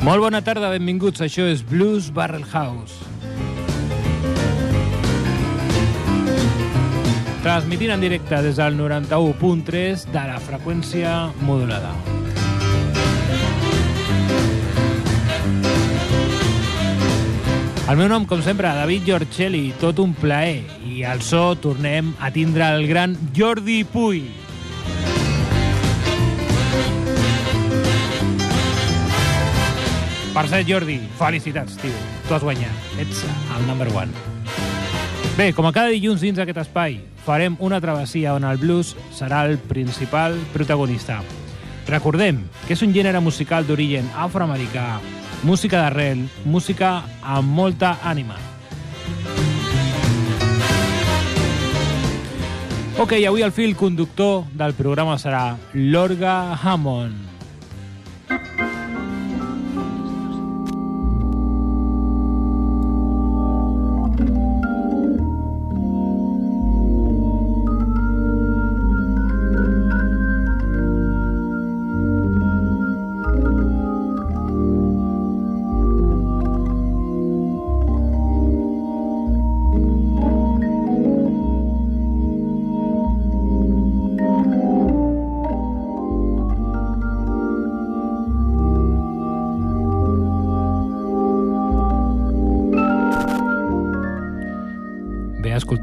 Molt bona tarda, benvinguts. Això és Blues Barrel House. Transmitint en directe des del 91.3 de la freqüència modulada. El meu nom, com sempre, David Giorcelli, tot un plaer. I al so tornem a tindre el gran Jordi Puy. Per cert, Jordi, felicitats, tio. Tu has guanyat. Ets el number one. Bé, com a cada dilluns dins d'aquest espai, farem una travessia on el blues serà el principal protagonista. Recordem que és un gènere musical d'origen afroamericà, música d'arrel, música amb molta ànima. Ok, avui el fil conductor del programa serà l'Orga Hammond.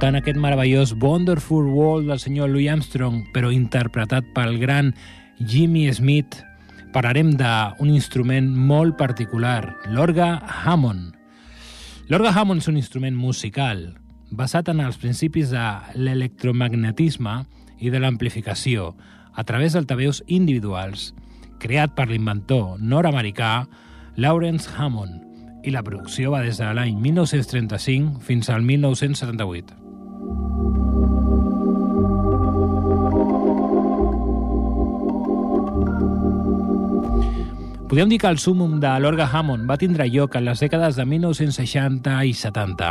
Escoltant aquest meravellós Wonderful World del senyor Louis Armstrong, però interpretat pel gran Jimmy Smith, parlarem d'un instrument molt particular, l'orga Hammond. L'orga Hammond és un instrument musical basat en els principis de l'electromagnetisme i de l'amplificació a través d'altaveus individuals, creat per l'inventor nord-americà Lawrence Hammond, i la producció va des de l'any 1935 fins al 1978. Podem dir que el súmum de l'orga Hammond va tindre lloc en les dècades de 1960 i 70,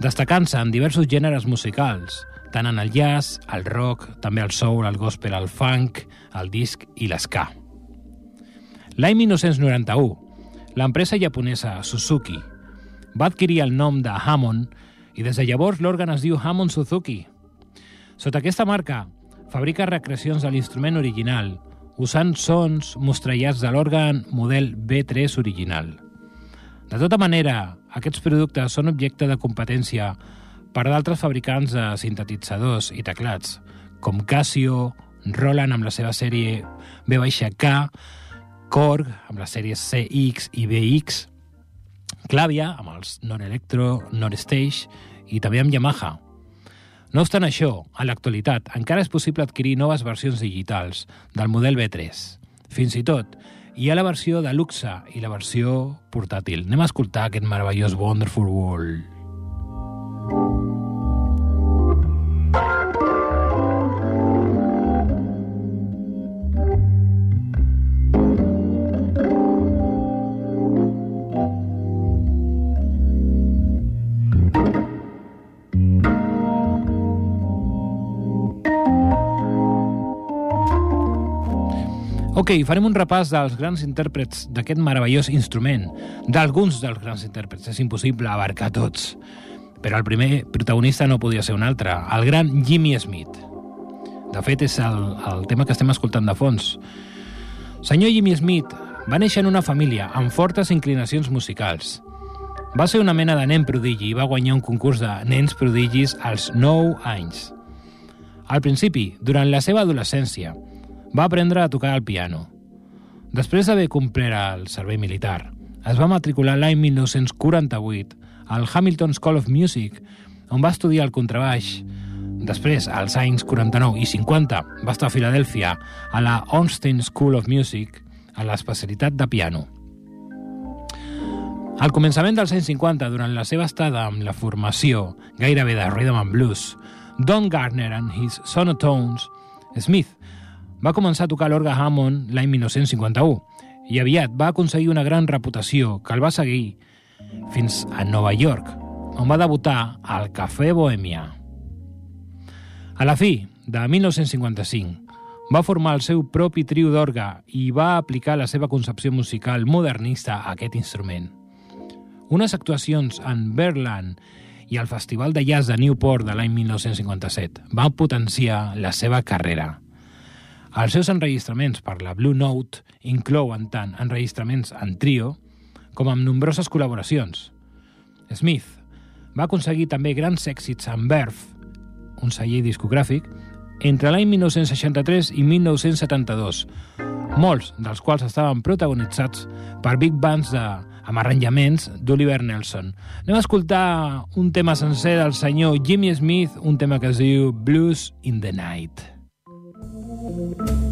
destacant-se en diversos gèneres musicals, tant en el jazz, el rock, també el soul, el gospel, el funk, el disc i l'esca. L'any 1991, l'empresa japonesa Suzuki va adquirir el nom de Hammond i des de llavors l'òrgan es diu Hammond Suzuki. Sota aquesta marca, fabrica recreacions de l'instrument original, usant sons mostrellats de l'òrgan model B3 original. De tota manera, aquests productes són objecte de competència per d'altres fabricants de sintetitzadors i teclats, com Casio, Roland amb la seva sèrie B-K, Korg, amb les sèries CX i BX, Clavia, amb els Non-Electro, Non-Stage, i també amb Yamaha. No obstant això, a l'actualitat encara és possible adquirir noves versions digitals del model B3. Fins i tot, hi ha la versió de luxe i la versió portàtil. Anem a escoltar aquest meravellós Wonderful World. Ok, farem un repàs dels grans intèrprets d'aquest meravellós instrument, d'alguns dels grans intèrprets. És impossible abarcar tots. Però el primer protagonista no podia ser un altre, el gran Jimmy Smith. De fet, és el, el tema que estem escoltant de fons. Senyor Jimmy Smith va néixer en una família amb fortes inclinacions musicals. Va ser una mena de nen prodigi i va guanyar un concurs de nens prodigis als 9 anys. Al principi, durant la seva adolescència, va aprendre a tocar el piano. Després d'haver complert el servei militar, es va matricular l'any 1948 al Hamilton School of Music, on va estudiar el contrabaix. Després, als anys 49 i 50, va estar a Filadèlfia, a la Ornstein School of Music, a l'especialitat de piano. Al començament dels anys 50, durant la seva estada amb la formació gairebé de Rhythm and Blues, Don Gardner and his Sonotones, Smith va començar a tocar l'orga Hammond l'any 1951 i aviat va aconseguir una gran reputació que el va seguir fins a Nova York, on va debutar al Cafè Bohemia. A la fi de 1955, va formar el seu propi trio d'orga i va aplicar la seva concepció musical modernista a aquest instrument. Unes actuacions en Berland i el Festival de Jazz de Newport de l'any 1957 van potenciar la seva carrera. Els seus enregistraments per la Blue Note inclouen tant enregistraments en trio com amb nombroses col·laboracions. Smith va aconseguir també grans èxits amb Verve, un celler discogràfic, entre l'any 1963 i 1972, molts dels quals estaven protagonitzats per big bands de amb arranjaments d'Oliver Nelson. Anem a escoltar un tema sencer del senyor Jimmy Smith, un tema que es diu Blues in the Night. Thank you.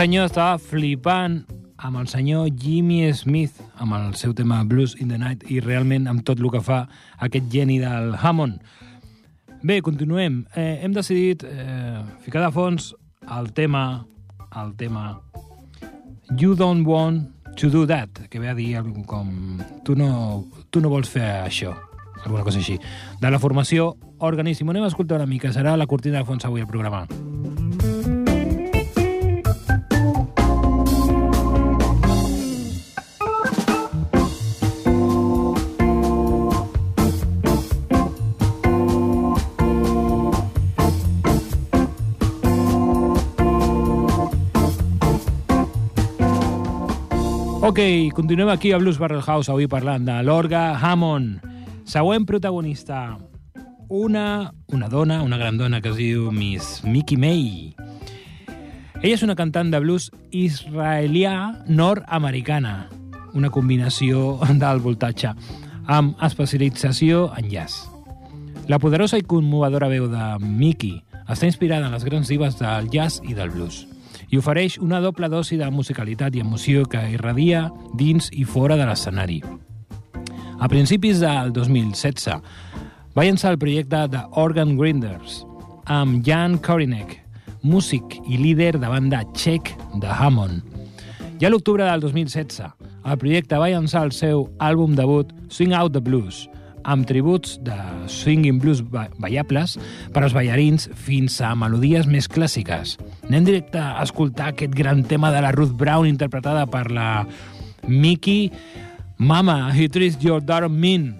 Senyor estava flipant amb el senyor Jimmy Smith, amb el seu tema Blues in the Night, i realment amb tot el que fa aquest geni del Hammond. Bé, continuem. Eh, hem decidit eh, ficar de fons el tema, el tema You don't want to do that, que ve a dir com tu no, tu no vols fer això, alguna cosa així. De la formació Organism. Anem a escoltar una mica, serà la cortina de fons avui al programa. Ok, continuem aquí a Blues Barrel House, avui parlant de l'Orga Hammond. Següent protagonista, una, una dona, una gran dona que es diu Miss Mickey May. Ella és una cantant de blues israelià nord-americana, una combinació d'alt voltatge, amb especialització en jazz. La poderosa i conmovedora veu de Mickey està inspirada en les grans divas del jazz i del blues i ofereix una doble dosi de musicalitat i emoció que irradia dins i fora de l'escenari. A principis del 2016 va llançar el projecte de Organ Grinders amb Jan Korinek, músic i líder de banda txec de Hammond. Ja a l'octubre del 2016, el projecte va llançar el seu àlbum debut Swing Out the Blues, amb tributs de swinging blues ballables per als ballarins fins a melodies més clàssiques. Anem directe a escoltar aquest gran tema de la Ruth Brown interpretada per la Mickey Mama, He Treats Your Daughter Mean.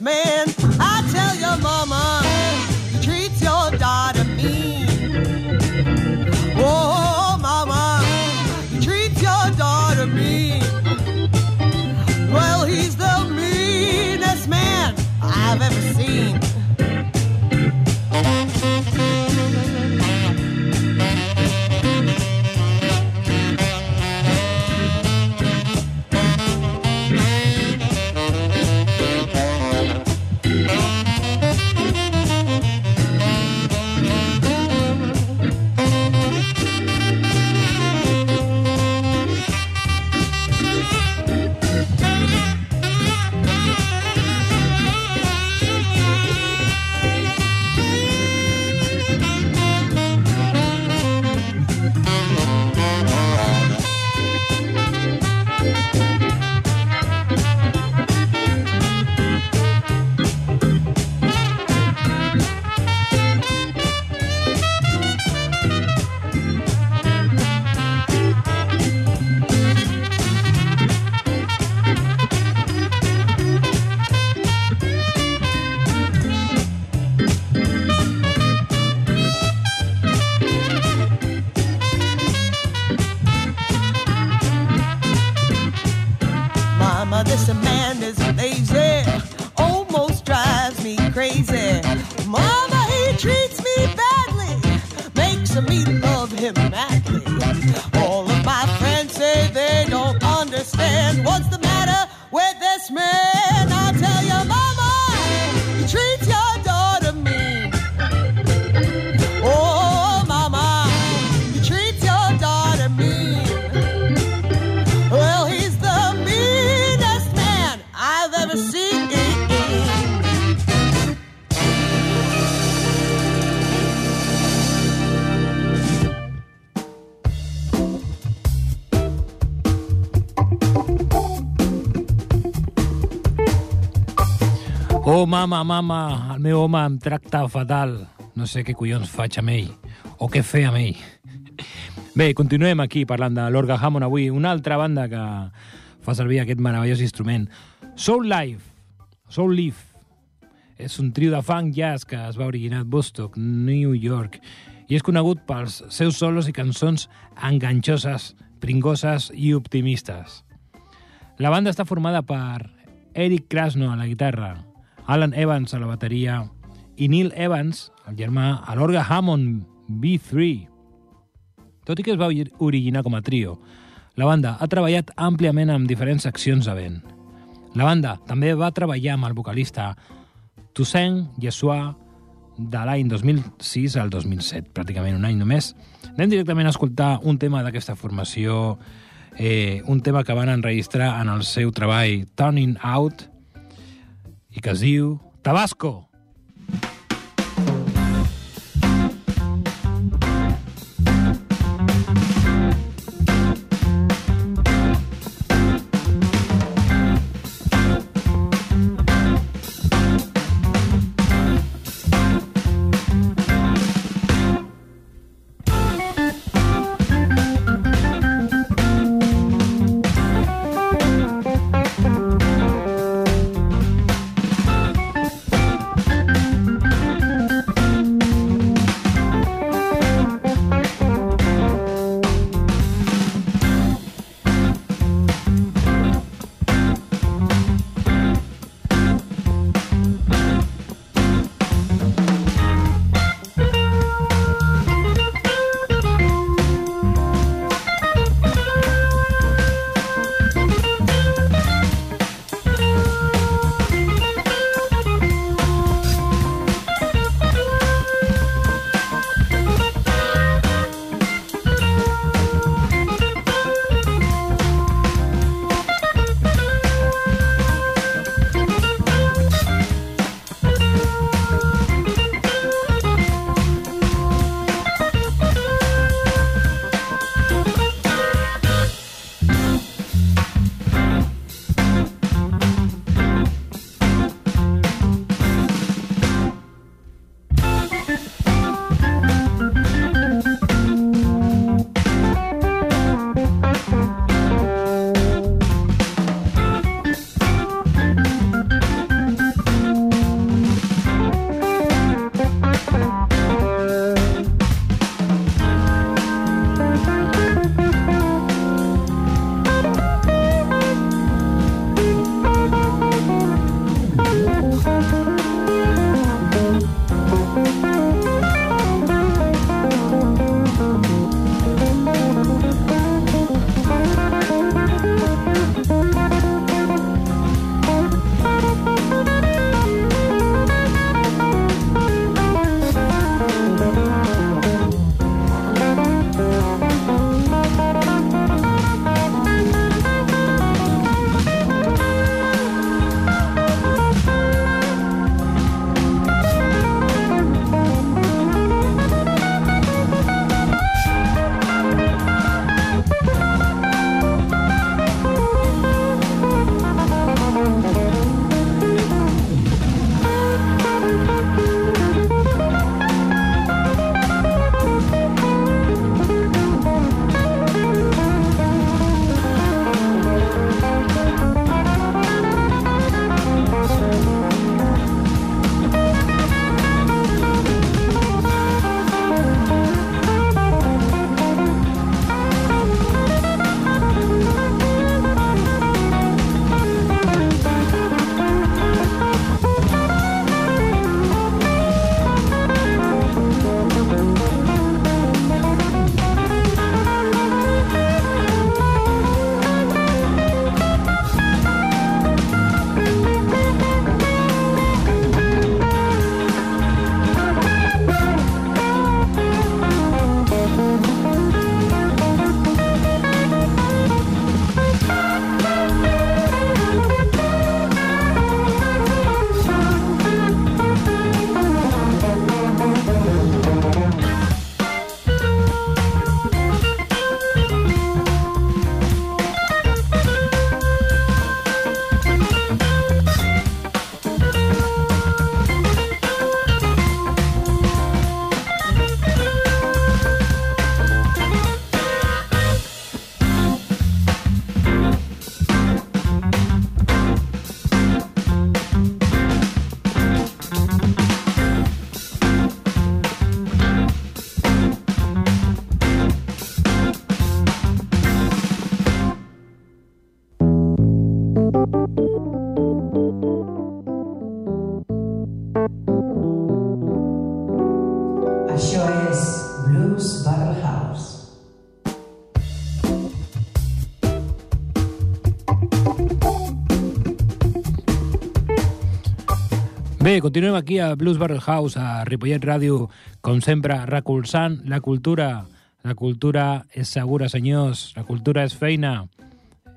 Man. Oh, mama, mama, el meu home em tracta fatal. No sé què collons faig amb ell, o què fer amb ell. Bé, continuem aquí parlant de l'Orga Hammond avui, una altra banda que fa servir aquest meravellós instrument. Soul Life, Soul Leaf, és un trio de funk jazz que es va originar a Woodstock, New York, i és conegut pels seus solos i cançons enganxoses, pringoses i optimistes. La banda està formada per Eric Krasno a la guitarra, Alan Evans a la bateria i Neil Evans, el germà, a l'orga Hammond B3. Tot i que es va originar com a trio, la banda ha treballat àmpliament amb diferents seccions de vent. La banda també va treballar amb el vocalista Toussaint Yeshua de l'any 2006 al 2007, pràcticament un any només. Anem directament a escoltar un tema d'aquesta formació, eh, un tema que van enregistrar en el seu treball Turning Out i que es diu Tabasco. House. Continuem aquí a Blues Barrel House, a Ripollet Ràdio, com sempre, recolzant la cultura. La cultura és segura, senyors, la cultura és feina.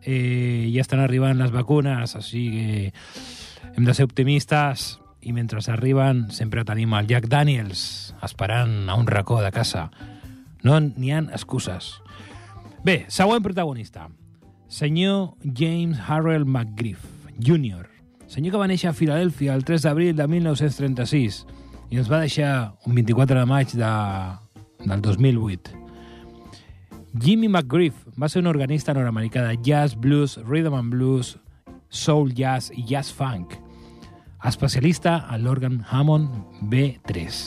Eh, ja estan arribant les vacunes, així que hem de ser optimistes i mentre arriben sempre tenim el Jack Daniels esperant a un racó de casa. No n'hi ha excuses. Bé, següent protagonista. Senyor James Harrell McGriff, Jr., senyor que va néixer a Filadèlfia el 3 d'abril de 1936 i ens va deixar un 24 de maig de, del 2008. Jimmy McGriff va ser un organista nord-americà de jazz, blues, rhythm and blues, soul jazz i jazz funk, especialista en l'òrgan Hammond B3.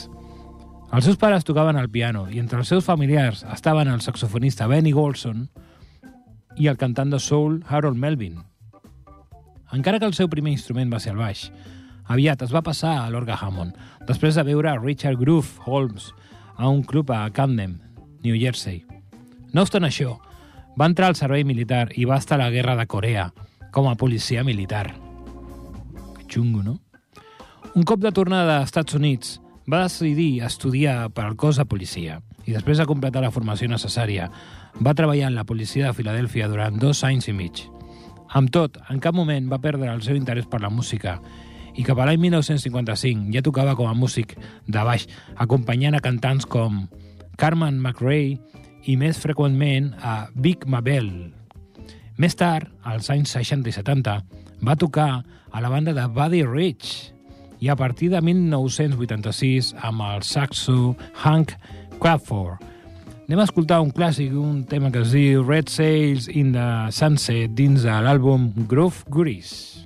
Els seus pares tocaven el piano i entre els seus familiars estaven el saxofonista Benny Golson i el cantant de soul Harold Melvin. Encara que el seu primer instrument va ser el baix, aviat es va passar a l'orga Hammond, després de veure Richard Groove Holmes a un club a Camden, New Jersey. No obstant això, va entrar al servei militar i va estar a la Guerra de Corea com a policia militar. Que xungo, no? Un cop de tornada als Estats Units, va decidir estudiar per al cos de policia i després de completar la formació necessària va treballar en la policia de Filadèlfia durant dos anys i mig. Amb tot, en cap moment va perdre el seu interès per la música i cap a l'any 1955 ja tocava com a músic de baix, acompanyant a cantants com Carmen McRae i més freqüentment a Big Mabel. Més tard, als anys 60 i 70, va tocar a la banda de Buddy Rich, i a partir de 1986 amb el saxo Hank Crawford. Anem a escoltar un clàssic, un tema que es diu Red Sails in the Sunset dins de l'àlbum Groove Grease.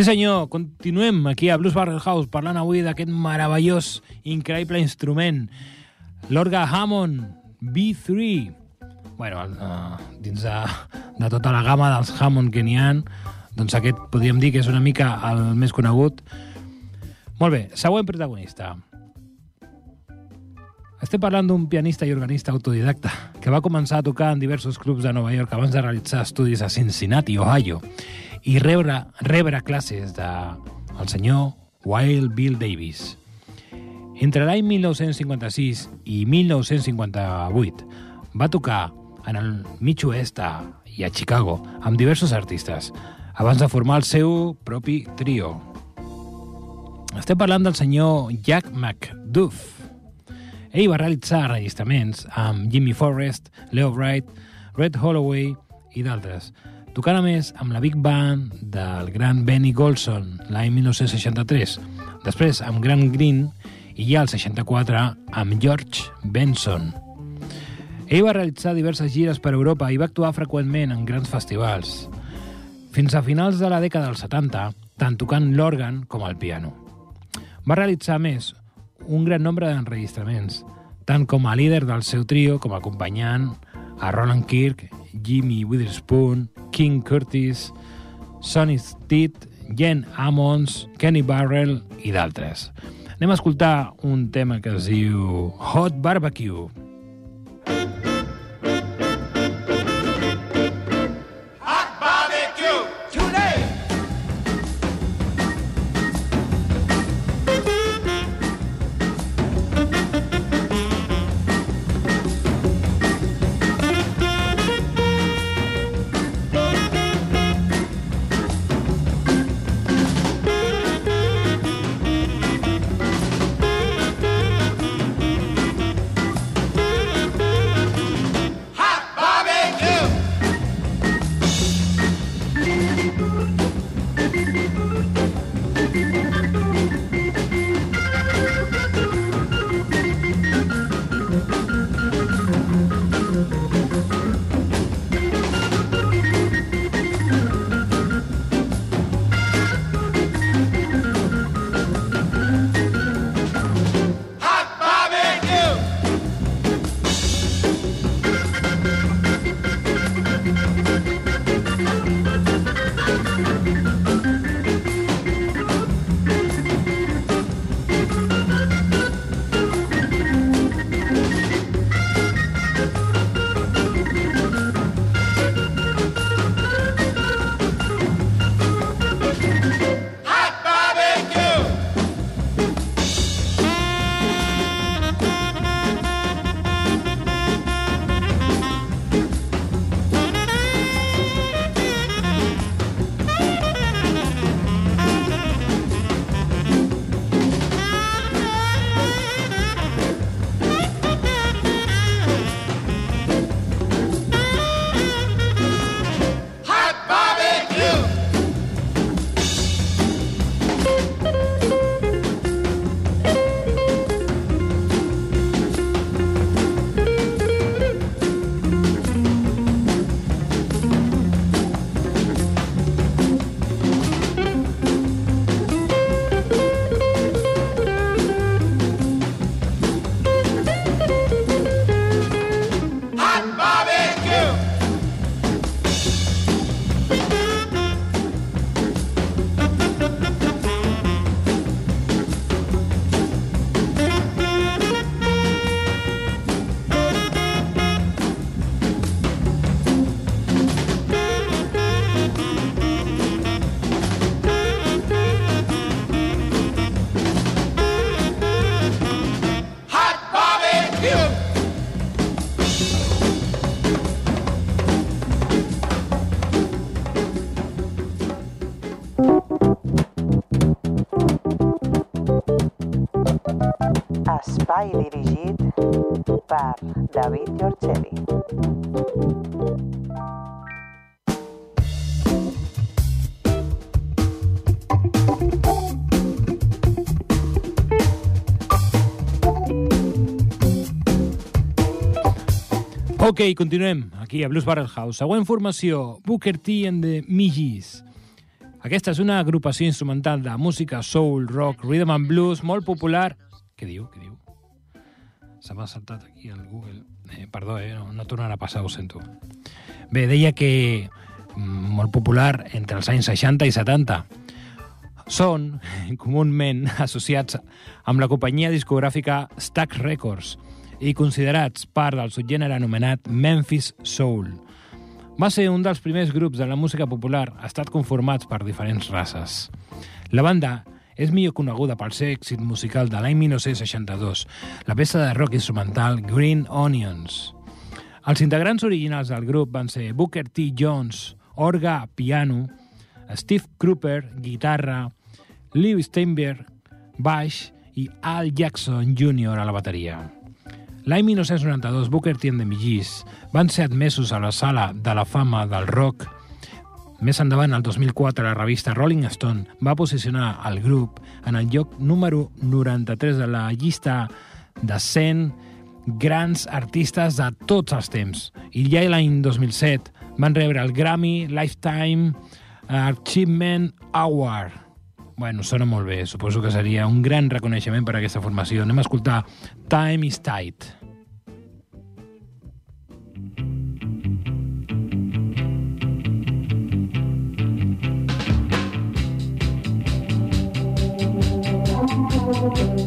Sí senyor, continuem aquí a Blues Barrel House parlant avui d'aquest meravellós, increïble instrument, l'orga Hammond B3. bueno, uh, dins de, de tota la gamma dels Hammond que n'hi ha, doncs aquest podríem dir que és una mica el més conegut. Molt bé, següent protagonista. Estem parlant d'un pianista i organista autodidacta que va començar a tocar en diversos clubs de Nova York abans de realitzar estudis a Cincinnati, Ohio, i rebre, rebre classes de el senyor Wild Bill Davis. Entre l'any 1956 i 1958 va tocar en el mig oest i a Chicago amb diversos artistes, abans de formar el seu propi trio. Estem parlant del senyor Jack McDuff. Ell va realitzar enregistraments amb Jimmy Forrest, Leo Wright, Red Holloway i d'altres, tocant a més amb la Big Band del gran Benny Golson l'any 1963, després amb Grant Green i ja el 64 amb George Benson. Ell va realitzar diverses gires per Europa i va actuar freqüentment en grans festivals, fins a finals de la dècada dels 70, tant tocant l'òrgan com el piano. Va realitzar més un gran nombre d'enregistraments, tant com a líder del seu trio com a acompanyant a Roland Kirk, Jimmy Witherspoon, King Curtis, Sonny Stitt, Jen Ammons, Kenny Barrell i d'altres. Anem a escoltar un tema que es diu Hot Barbecue. Espai dirigit per David Giorgetti. Ok, continuem aquí a Blues Barrel House. Següent formació, Booker T and the Midges. Aquesta és una agrupació instrumental de música soul, rock, rhythm and blues molt popular... Què diu? Què diu? Se m'ha saltat aquí el Google. Eh, perdó, eh? no, no tornarà a passar, ho sento. Bé, deia que mm, molt popular entre els anys 60 i 70. Són comúment associats amb la companyia discogràfica Stax Records i considerats part del subgènere anomenat Memphis Soul. Va ser un dels primers grups de la música popular estat conformats per diferents races. La banda és millor coneguda pel seu èxit musical de l'any 1962, la peça de rock instrumental Green Onions. Els integrants originals del grup van ser Booker T. Jones, orga, piano, Steve Cropper, guitarra, Lee Steinberg, baix i Al Jackson Jr. a la bateria. L'any 1992, Booker T and the Millís van ser admesos a la sala de la fama del rock. Més endavant, el 2004, la revista Rolling Stone va posicionar el grup en el lloc número 93 de la llista de 100 grans artistes de tots els temps. I ja l'any 2007 van rebre el Grammy Lifetime Achievement Award. Bueno, sona molt bé. Suposo que seria un gran reconeixement per a aquesta formació. Anem a escoltar Time is Tight. Musik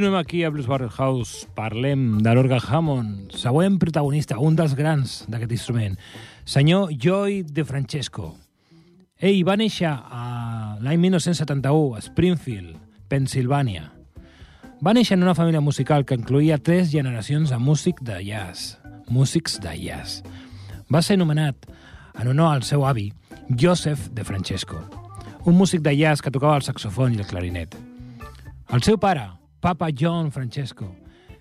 Continuem aquí a Blues Barrel House. Parlem de l'Orga Hammond, següent protagonista, un dels grans d'aquest instrument, senyor Joy De Francesco. Ell va néixer a l'any 1971 a Springfield, Pensilvània. Va néixer en una família musical que incluïa tres generacions de músic de jazz, músics de jazz. Va ser anomenat en honor al seu avi, Joseph de Francesco, un músic de jazz que tocava el saxofon i el clarinet. El seu pare, Papa John Francesco,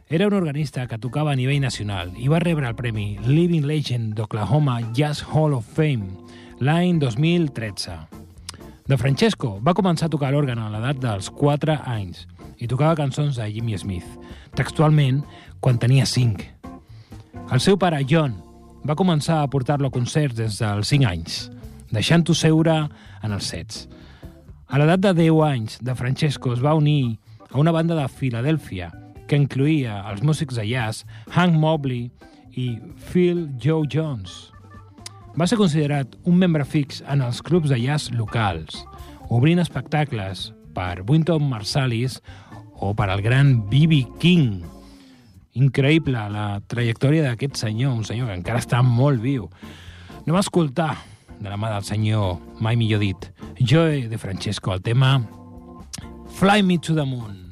era un organista que tocava a nivell nacional i va rebre el premi Living Legend d'Oklahoma Jazz Hall of Fame l'any 2013. De Francesco va començar a tocar l'òrgan a l'edat dels 4 anys i tocava cançons de Jimmy Smith, textualment quan tenia 5. El seu pare, John, va començar a portar-lo a concerts des dels 5 anys, deixant-ho seure en els 7. A l'edat de 10 anys, de Francesco es va unir a una banda de Filadèlfia que incluïa els músics de jazz Hank Mobley i Phil Joe Jones. Va ser considerat un membre fix en els clubs de jazz locals, obrint espectacles per Wynton Marsalis o per al gran B.B. King. Increïble la trajectòria d'aquest senyor, un senyor que encara està molt viu. Anem a escoltar de la mà del senyor, mai millor dit, Joe de Francesco, el tema Fly Me to the Moon.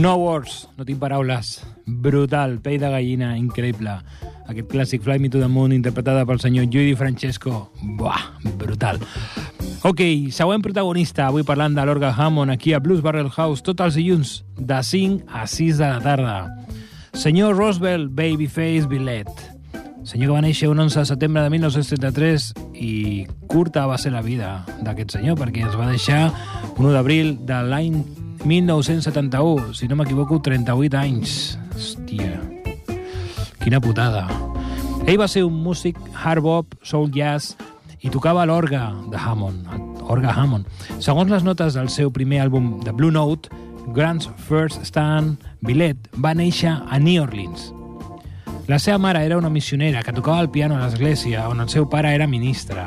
No words, no tinc paraules. Brutal, pell de gallina, increïble. Aquest clàssic Fly Me to the Moon interpretada pel senyor Judy Francesco. Buah, brutal. Ok, següent protagonista, avui parlant de l'Orga Hammond aquí a Blues Barrel House, tots els dilluns, de 5 a 6 de la tarda. Senyor Roosevelt Babyface Billet. Senyor que va néixer un 11 de setembre de 1933 i curta va ser la vida d'aquest senyor perquè es va deixar un 1 d'abril de l'any 1971, si no m'equivoco, 38 anys. Hòstia, quina putada. Ell va ser un músic hard bop, soul jazz i tocava l'orga de Hammond, orga Hammond. Segons les notes del seu primer àlbum de Blue Note, Grant's First Stand, Billet va néixer a New Orleans. La seva mare era una missionera que tocava el piano a l'església on el seu pare era ministre.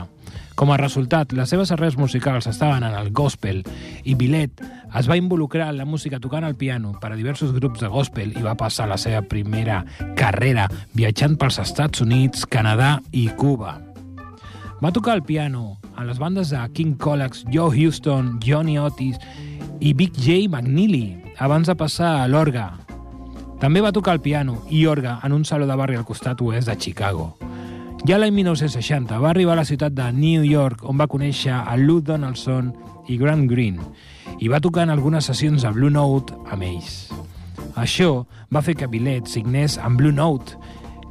Com a resultat, les seves arrels musicals estaven en el gospel i Billet es va involucrar en la música tocant el piano per a diversos grups de gospel i va passar la seva primera carrera viatjant pels Estats Units, Canadà i Cuba. Va tocar el piano a les bandes de King Colax, Joe Houston, Johnny Otis i Big J McNeely, abans de passar a l'orga. També va tocar el piano i orga en un saló de barri al costat oest de Chicago. Ja l'any 1960 va arribar a la ciutat de New York, on va conèixer a Lou Donaldson i Grant Green, i va tocar en algunes sessions a Blue Note amb ells. Això va fer que Billet signés amb Blue Note,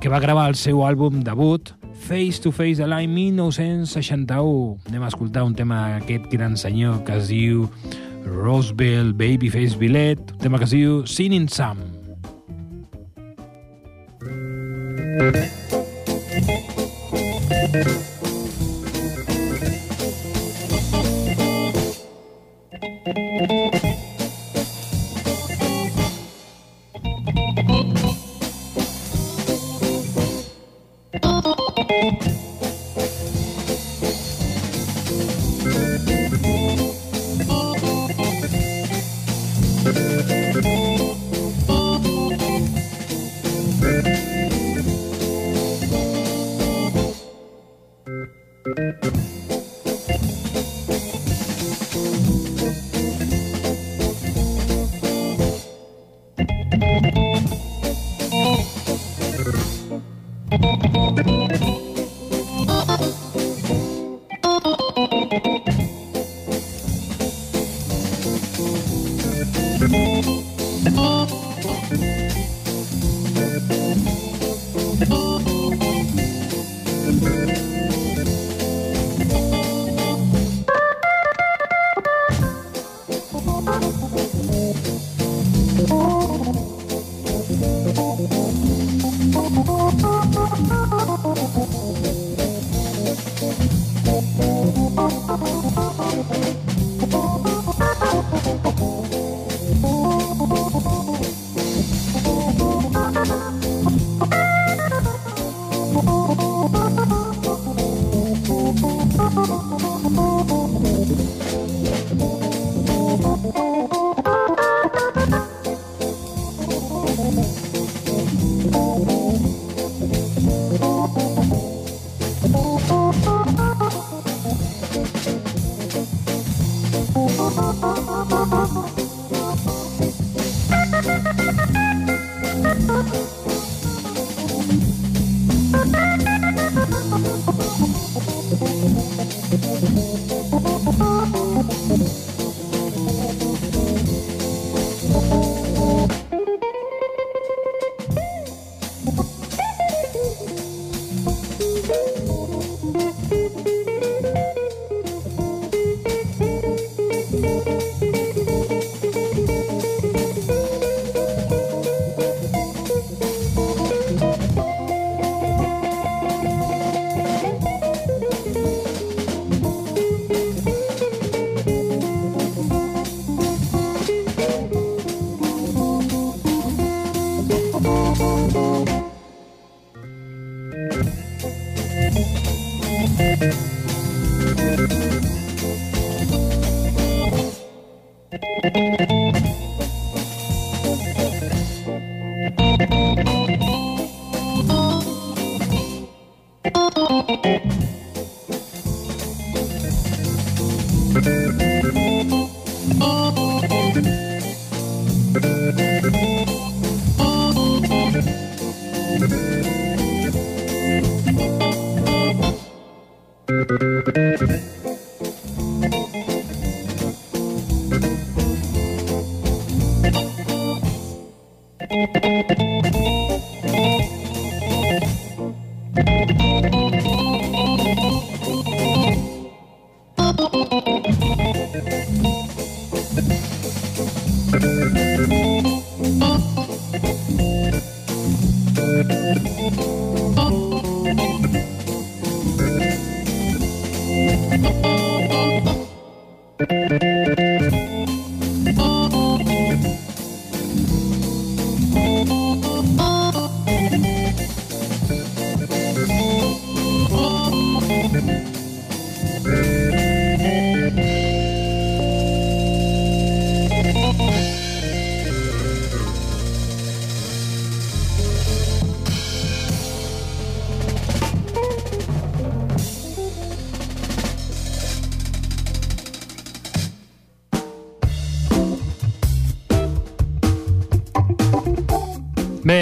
que va gravar el seu àlbum debut Face to Face de l'any 1961. Anem a escoltar un tema d'aquest gran senyor que es diu Roseville Babyface Billet, un tema que es diu Sinning Sam.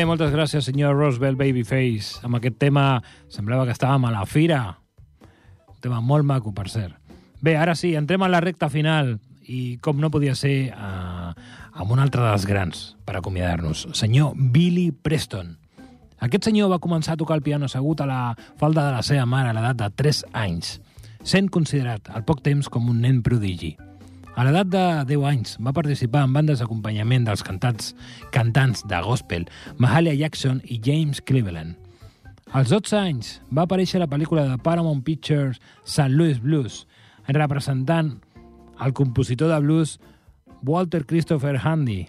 Moltes gràcies, senyor Roosevelt Babyface. Amb aquest tema semblava que estàvem a la fira. Un tema molt maco, per cert. Bé, ara sí, entrem a la recta final i com no podia ser eh, amb un altre dels grans per acomiadar-nos, senyor Billy Preston. Aquest senyor va començar a tocar el piano assegut a la falda de la seva mare a l'edat de 3 anys, sent considerat al poc temps com un nen prodigi. A l'edat de 10 anys va participar en bandes d'acompanyament dels cantats, cantants de gospel Mahalia Jackson i James Cleveland. Als 12 anys va aparèixer a la pel·lícula de Paramount Pictures St. Louis Blues, representant el compositor de blues Walter Christopher Handy.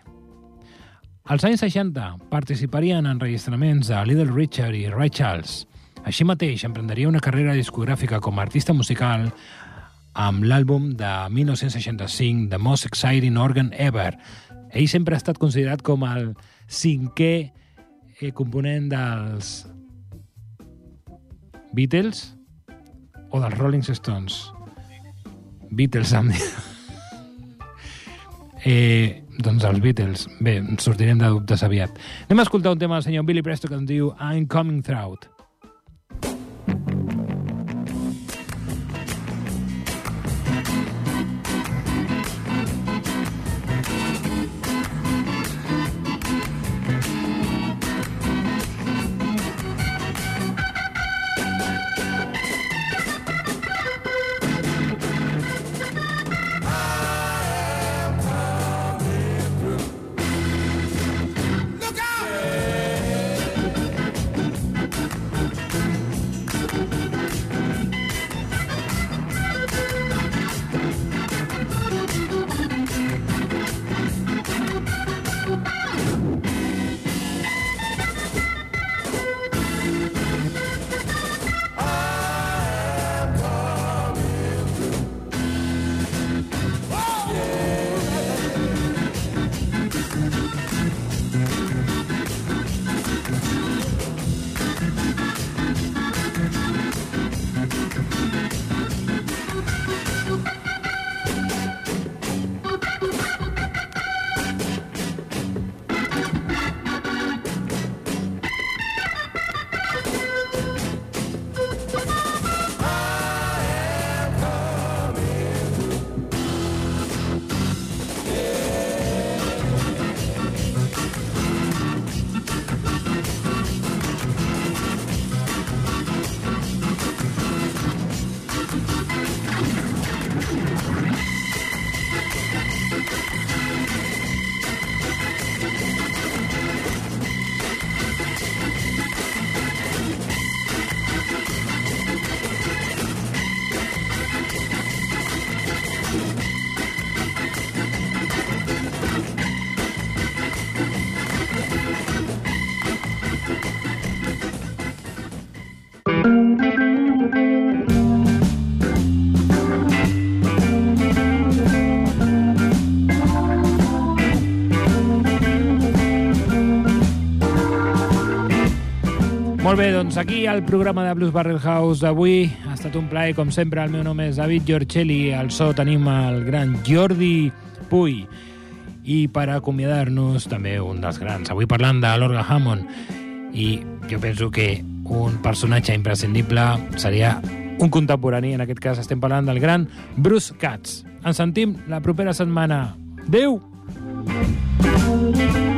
Als anys 60 participarien en enregistraments de Little Richard i Ray Charles. Així mateix emprendria una carrera discogràfica com a artista musical amb l'àlbum de 1965 The Most Exciting Organ Ever. Ell sempre ha estat considerat com el cinquè eh, component dels Beatles o dels Rolling Stones. Beatles, em. Eh, doncs els Beatles. Bé, sortirem de dubtes aviat. Anem a escoltar un tema del senyor Billy Presto que ens diu I'm Coming Through. Molt bé, doncs aquí el programa de Blues Barrel House d'avui. Ha estat un plaer, com sempre. El meu nom és David Giorcelli. Al so tenim el gran Jordi Puy. I per acomiadar-nos, també un dels grans. Avui parlant de l'Orga Hammond. I jo penso que un personatge imprescindible seria un contemporani. En aquest cas estem parlant del gran Bruce Katz. Ens sentim la propera setmana. Adéu! Adéu!